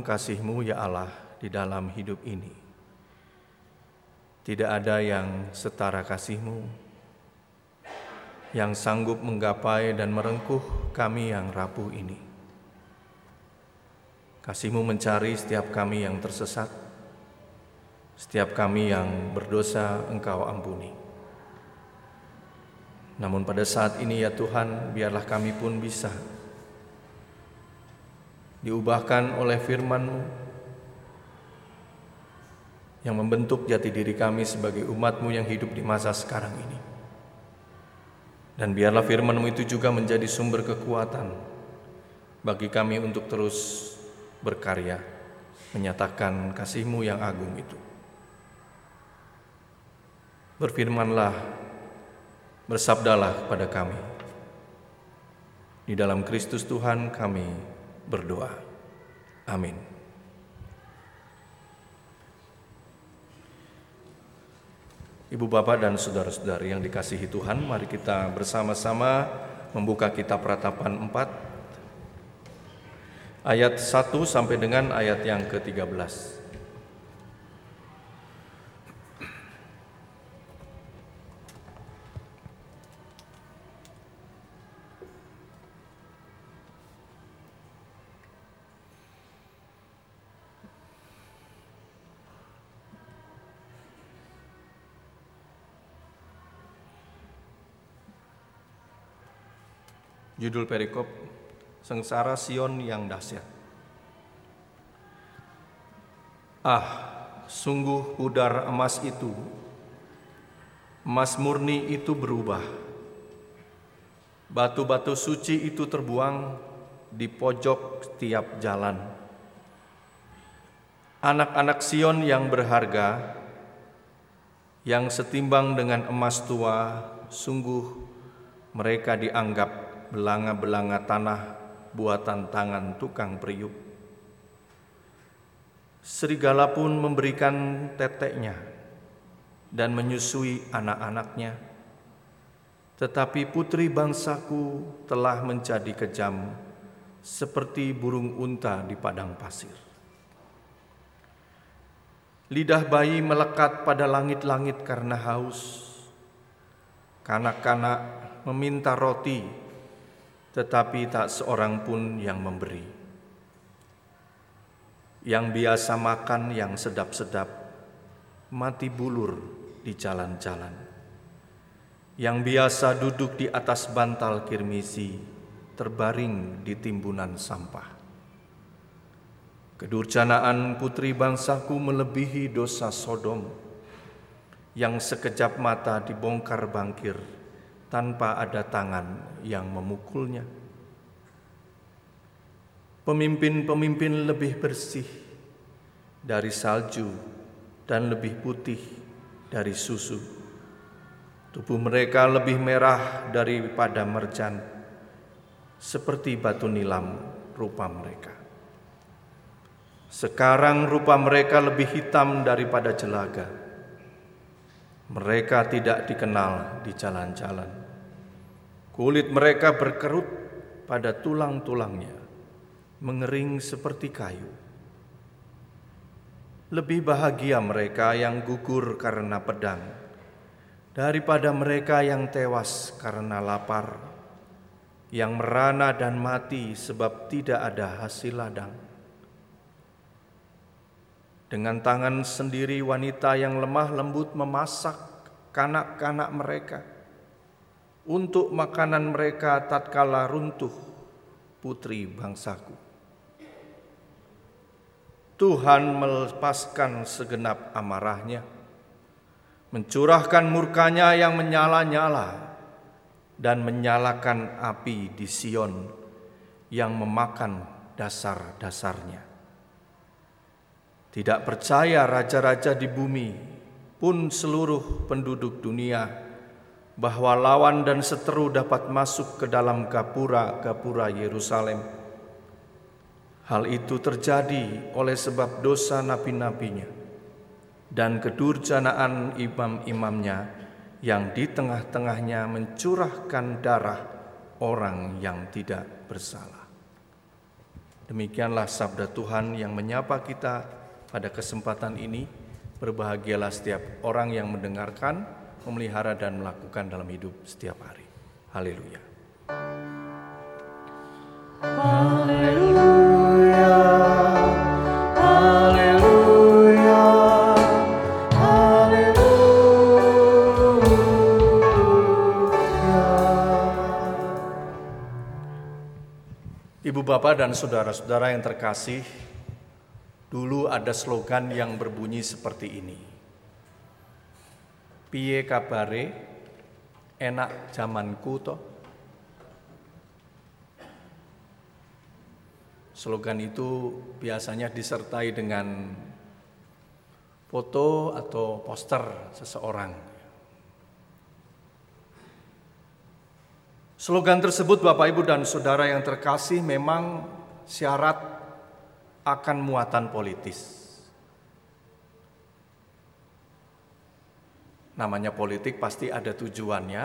kasih-Mu ya Allah di dalam hidup ini. Tidak ada yang setara kasih-Mu, yang sanggup menggapai dan merengkuh kami yang rapuh ini. Kasih-Mu mencari setiap kami yang tersesat, setiap kami yang berdosa Engkau ampuni. Namun pada saat ini ya Tuhan, biarlah kami pun bisa diubahkan oleh firman-Mu yang membentuk jati diri kami sebagai umat-Mu yang hidup di masa sekarang ini. Dan biarlah firman-Mu itu juga menjadi sumber kekuatan bagi kami untuk terus berkarya, menyatakan kasih-Mu yang agung itu. Berfirmanlah bersabdalah kepada kami. Di dalam Kristus Tuhan kami berdoa. Amin. Ibu bapak dan saudara-saudari yang dikasihi Tuhan, mari kita bersama-sama membuka kitab ratapan 4 ayat 1 sampai dengan ayat yang ke-13. Judul perikop Sengsara Sion yang dahsyat. Ah, sungguh pudar emas itu, emas murni itu berubah. Batu-batu suci itu terbuang di pojok setiap jalan. Anak-anak Sion yang berharga, yang setimbang dengan emas tua, sungguh mereka dianggap belanga-belanga tanah buatan tangan tukang periuk. Serigala pun memberikan teteknya dan menyusui anak-anaknya. Tetapi putri bangsaku telah menjadi kejam seperti burung unta di padang pasir. Lidah bayi melekat pada langit-langit karena haus. Kanak-kanak meminta roti tetapi tak seorang pun yang memberi. Yang biasa makan yang sedap-sedap, mati bulur di jalan-jalan. Yang biasa duduk di atas bantal kirmisi, terbaring di timbunan sampah. Kedurjanaan putri bangsaku melebihi dosa Sodom, yang sekejap mata dibongkar bangkir tanpa ada tangan yang memukulnya. Pemimpin-pemimpin lebih bersih dari salju dan lebih putih dari susu. Tubuh mereka lebih merah daripada merjan, seperti batu nilam rupa mereka. Sekarang rupa mereka lebih hitam daripada jelaga. Mereka tidak dikenal di jalan-jalan. Kulit mereka berkerut pada tulang-tulangnya, mengering seperti kayu. Lebih bahagia mereka yang gugur karena pedang daripada mereka yang tewas karena lapar, yang merana dan mati sebab tidak ada hasil ladang. Dengan tangan sendiri wanita yang lemah lembut memasak kanak-kanak mereka untuk makanan mereka tatkala runtuh putri bangsaku. Tuhan melepaskan segenap amarahnya, mencurahkan murkanya yang menyala-nyala dan menyalakan api di Sion yang memakan dasar-dasarnya. Tidak percaya raja-raja di bumi pun seluruh penduduk dunia bahwa lawan dan seteru dapat masuk ke dalam gapura-gapura Yerusalem. Hal itu terjadi oleh sebab dosa nabi-nabinya dan kedurjanaan imam-imamnya yang di tengah-tengahnya mencurahkan darah orang yang tidak bersalah. Demikianlah sabda Tuhan yang menyapa kita pada kesempatan ini. Berbahagialah setiap orang yang mendengarkan, memelihara dan melakukan dalam hidup setiap hari. Haleluya. Haleluya. Haleluya. Haleluya. Ibu bapak dan saudara-saudara yang terkasih, dulu ada slogan yang berbunyi seperti ini. Piye kabare enak zamanku toh. Slogan itu biasanya disertai dengan foto atau poster seseorang. Slogan tersebut Bapak Ibu dan Saudara yang terkasih memang syarat akan muatan politis. Namanya politik pasti ada tujuannya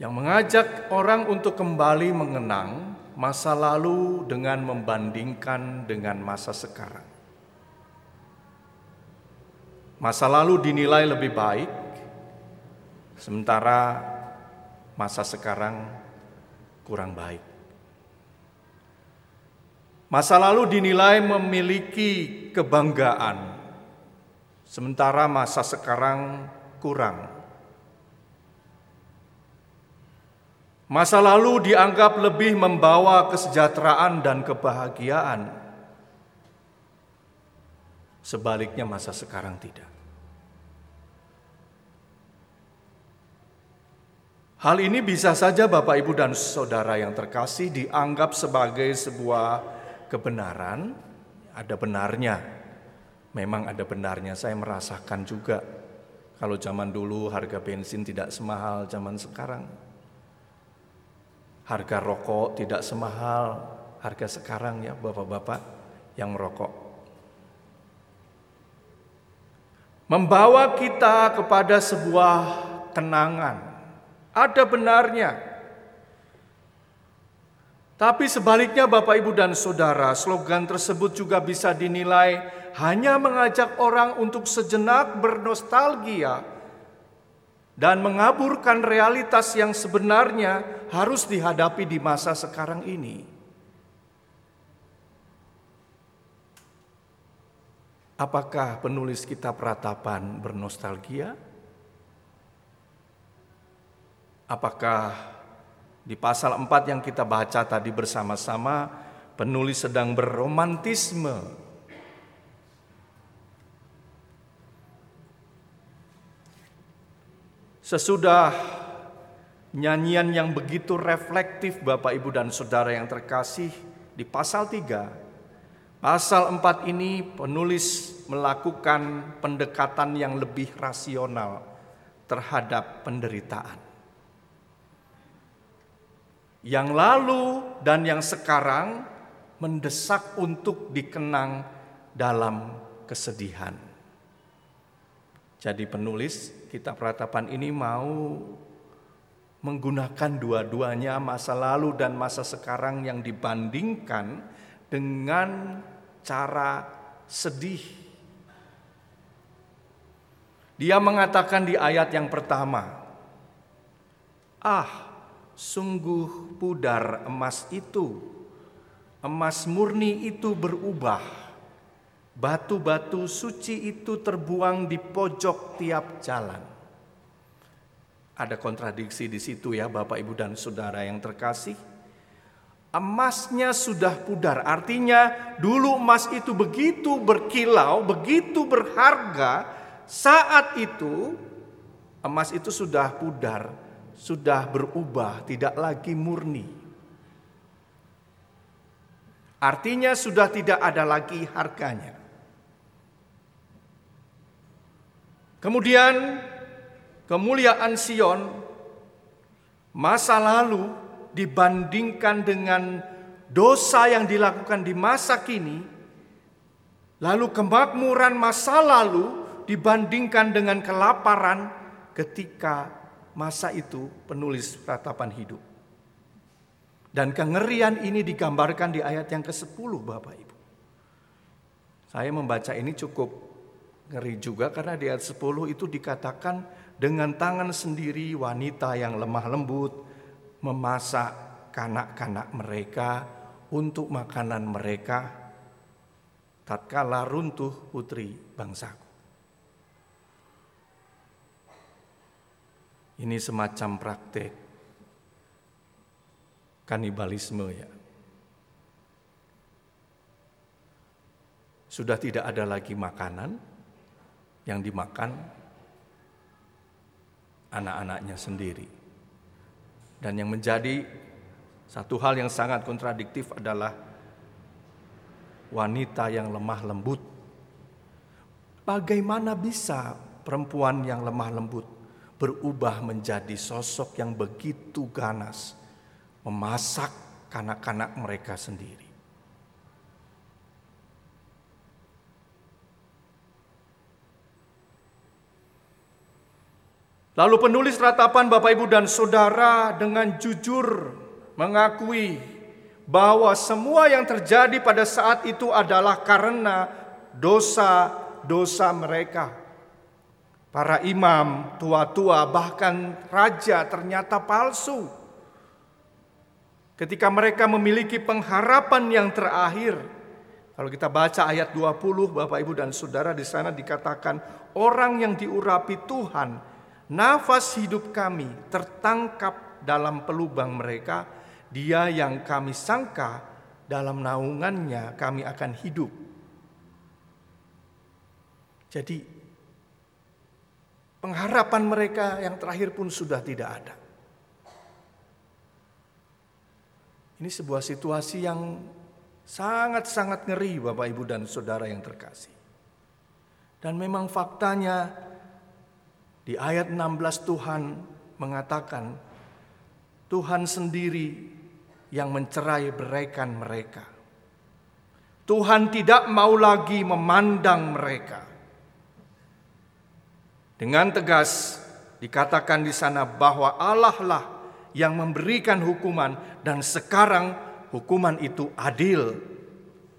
yang mengajak orang untuk kembali mengenang masa lalu dengan membandingkan dengan masa sekarang. Masa lalu dinilai lebih baik, sementara masa sekarang kurang baik. Masa lalu dinilai memiliki kebanggaan, sementara masa sekarang kurang. Masa lalu dianggap lebih membawa kesejahteraan dan kebahagiaan. Sebaliknya, masa sekarang tidak. Hal ini bisa saja, Bapak, Ibu, dan saudara yang terkasih, dianggap sebagai sebuah kebenaran. Ada benarnya, memang ada benarnya. Saya merasakan juga, kalau zaman dulu harga bensin tidak semahal zaman sekarang. Harga rokok tidak semahal harga sekarang ya bapak-bapak yang merokok. Membawa kita kepada sebuah kenangan. Ada benarnya. Tapi sebaliknya Bapak Ibu dan Saudara, slogan tersebut juga bisa dinilai hanya mengajak orang untuk sejenak bernostalgia dan mengaburkan realitas yang sebenarnya harus dihadapi di masa sekarang ini. Apakah penulis kitab ratapan bernostalgia? Apakah di pasal 4 yang kita baca tadi bersama-sama penulis sedang berromantisme Sesudah nyanyian yang begitu reflektif Bapak Ibu dan Saudara yang terkasih di pasal 3, pasal 4 ini penulis melakukan pendekatan yang lebih rasional terhadap penderitaan. Yang lalu dan yang sekarang mendesak untuk dikenang dalam kesedihan. Jadi penulis kitab ratapan ini mau menggunakan dua-duanya masa lalu dan masa sekarang yang dibandingkan dengan cara sedih. Dia mengatakan di ayat yang pertama, "Ah, sungguh pudar emas itu, emas murni itu berubah." Batu-batu suci itu terbuang di pojok tiap jalan. Ada kontradiksi di situ ya Bapak Ibu dan Saudara yang terkasih. Emasnya sudah pudar, artinya dulu emas itu begitu berkilau, begitu berharga. Saat itu emas itu sudah pudar, sudah berubah, tidak lagi murni. Artinya sudah tidak ada lagi harganya. Kemudian kemuliaan Sion masa lalu dibandingkan dengan dosa yang dilakukan di masa kini, lalu kemakmuran masa lalu dibandingkan dengan kelaparan ketika masa itu penulis ratapan hidup. Dan kengerian ini digambarkan di ayat yang ke-10 Bapak Ibu. Saya membaca ini cukup ngeri juga karena di ayat 10 itu dikatakan dengan tangan sendiri wanita yang lemah lembut memasak kanak-kanak mereka untuk makanan mereka tatkala runtuh putri bangsaku. Ini semacam praktek kanibalisme ya. Sudah tidak ada lagi makanan yang dimakan anak-anaknya sendiri. Dan yang menjadi satu hal yang sangat kontradiktif adalah wanita yang lemah lembut. Bagaimana bisa perempuan yang lemah lembut berubah menjadi sosok yang begitu ganas? memasak kanak-kanak mereka sendiri. Lalu penulis ratapan Bapak Ibu dan Saudara dengan jujur mengakui bahwa semua yang terjadi pada saat itu adalah karena dosa-dosa mereka. Para imam, tua-tua, bahkan raja ternyata palsu Ketika mereka memiliki pengharapan yang terakhir. Kalau kita baca ayat 20 Bapak Ibu dan Saudara di sana dikatakan orang yang diurapi Tuhan, nafas hidup kami tertangkap dalam pelubang mereka, dia yang kami sangka dalam naungannya kami akan hidup. Jadi pengharapan mereka yang terakhir pun sudah tidak ada. Ini sebuah situasi yang sangat-sangat ngeri Bapak Ibu dan Saudara yang terkasih. Dan memang faktanya di ayat 16 Tuhan mengatakan Tuhan sendiri yang mencerai beraikan mereka. Tuhan tidak mau lagi memandang mereka. Dengan tegas dikatakan di sana bahwa Allah lah yang memberikan hukuman dan sekarang hukuman itu adil.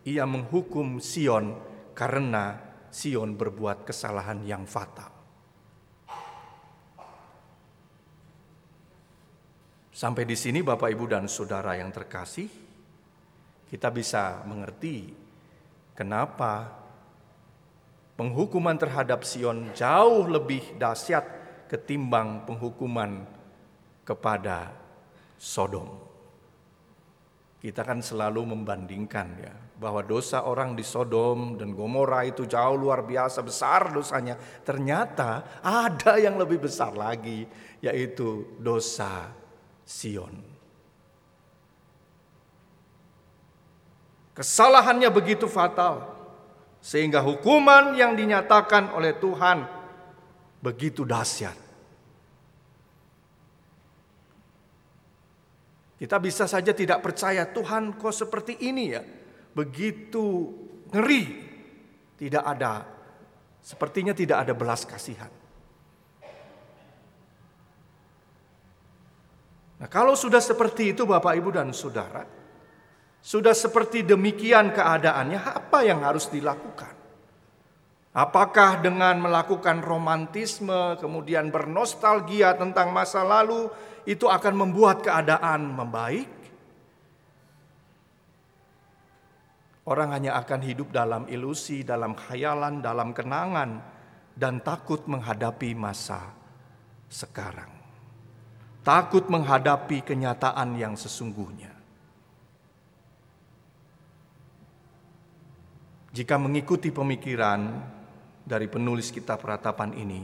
Ia menghukum Sion karena Sion berbuat kesalahan yang fatal. Sampai di sini Bapak Ibu dan Saudara yang terkasih, kita bisa mengerti kenapa penghukuman terhadap Sion jauh lebih dahsyat ketimbang penghukuman kepada Sodom. Kita kan selalu membandingkan ya bahwa dosa orang di Sodom dan Gomora itu jauh luar biasa besar dosanya. Ternyata ada yang lebih besar lagi yaitu dosa Sion. Kesalahannya begitu fatal sehingga hukuman yang dinyatakan oleh Tuhan begitu dahsyat. Kita bisa saja tidak percaya Tuhan kok seperti ini ya. Begitu ngeri. Tidak ada sepertinya tidak ada belas kasihan. Nah, kalau sudah seperti itu Bapak Ibu dan Saudara, sudah seperti demikian keadaannya, apa yang harus dilakukan? Apakah dengan melakukan romantisme, kemudian bernostalgia tentang masa lalu, itu akan membuat keadaan membaik. Orang hanya akan hidup dalam ilusi, dalam khayalan, dalam kenangan, dan takut menghadapi masa sekarang. Takut menghadapi kenyataan yang sesungguhnya. Jika mengikuti pemikiran dari penulis kitab ratapan ini,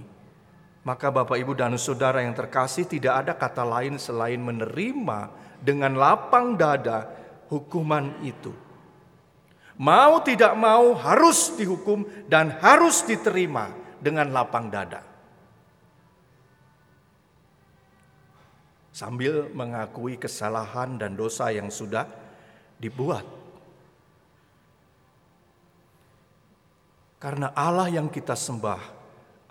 maka Bapak Ibu dan Saudara yang terkasih tidak ada kata lain selain menerima dengan lapang dada hukuman itu. Mau tidak mau harus dihukum dan harus diterima dengan lapang dada. Sambil mengakui kesalahan dan dosa yang sudah dibuat. Karena Allah yang kita sembah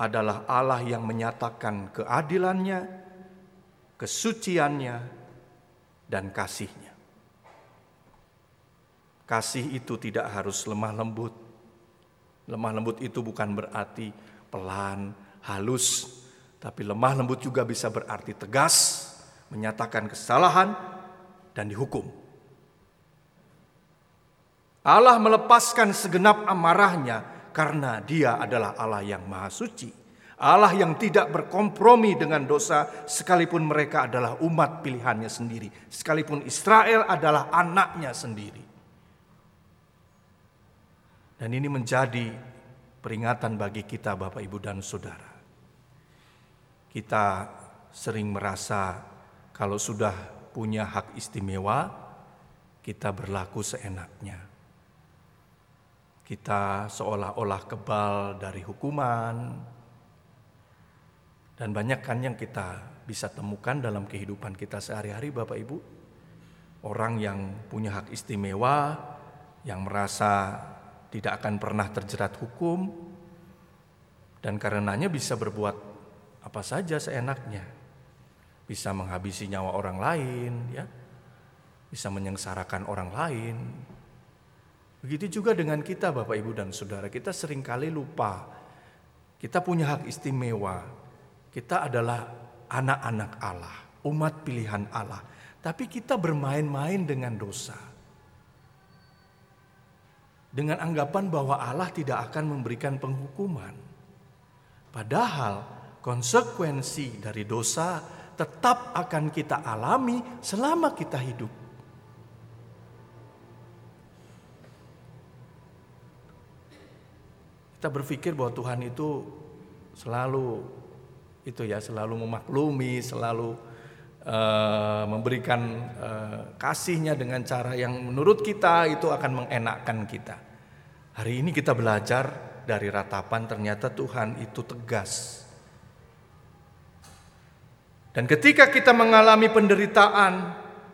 adalah Allah yang menyatakan keadilannya, kesuciannya, dan kasihnya. kasih itu tidak harus lemah lembut. Lemah lembut itu bukan berarti pelan, halus, tapi lemah lembut juga bisa berarti tegas, menyatakan kesalahan, dan dihukum. Allah melepaskan segenap amarahnya karena dia adalah Allah yang maha suci. Allah yang tidak berkompromi dengan dosa sekalipun mereka adalah umat pilihannya sendiri. Sekalipun Israel adalah anaknya sendiri. Dan ini menjadi peringatan bagi kita Bapak Ibu dan Saudara. Kita sering merasa kalau sudah punya hak istimewa, kita berlaku seenaknya. Kita seolah-olah kebal dari hukuman, dan banyak kan yang kita bisa temukan dalam kehidupan kita sehari-hari Bapak Ibu. Orang yang punya hak istimewa, yang merasa tidak akan pernah terjerat hukum, dan karenanya bisa berbuat apa saja seenaknya. Bisa menghabisi nyawa orang lain, ya, bisa menyengsarakan orang lain. Begitu juga dengan kita Bapak Ibu dan Saudara, kita sering kali lupa kita punya hak istimewa, kita adalah anak-anak Allah, umat pilihan Allah. Tapi kita bermain-main dengan dosa. Dengan anggapan bahwa Allah tidak akan memberikan penghukuman. Padahal konsekuensi dari dosa tetap akan kita alami selama kita hidup. Kita berpikir bahwa Tuhan itu selalu itu ya selalu memaklumi, selalu uh, memberikan uh, kasihnya dengan cara yang menurut kita itu akan mengenakkan kita. Hari ini kita belajar dari ratapan ternyata Tuhan itu tegas. Dan ketika kita mengalami penderitaan,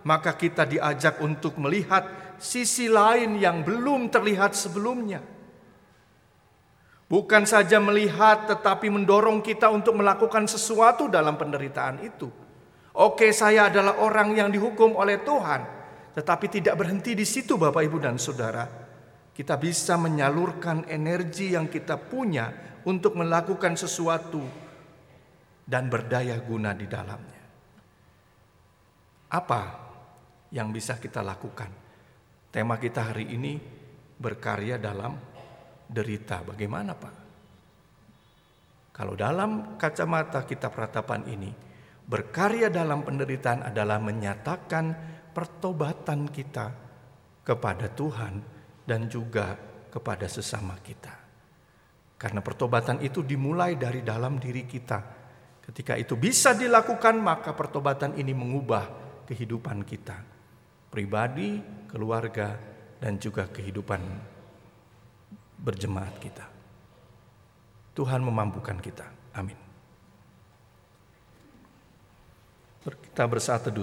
maka kita diajak untuk melihat sisi lain yang belum terlihat sebelumnya. Bukan saja melihat tetapi mendorong kita untuk melakukan sesuatu dalam penderitaan itu. Oke, saya adalah orang yang dihukum oleh Tuhan, tetapi tidak berhenti di situ Bapak Ibu dan Saudara. Kita bisa menyalurkan energi yang kita punya untuk melakukan sesuatu dan berdaya guna di dalamnya. Apa yang bisa kita lakukan? Tema kita hari ini berkarya dalam derita. Bagaimana Pak? Kalau dalam kacamata kitab ratapan ini, berkarya dalam penderitaan adalah menyatakan pertobatan kita kepada Tuhan dan juga kepada sesama kita. Karena pertobatan itu dimulai dari dalam diri kita. Ketika itu bisa dilakukan, maka pertobatan ini mengubah kehidupan kita, pribadi, keluarga, dan juga kehidupan berjemaat kita. Tuhan memampukan kita. Amin. Kita bersatu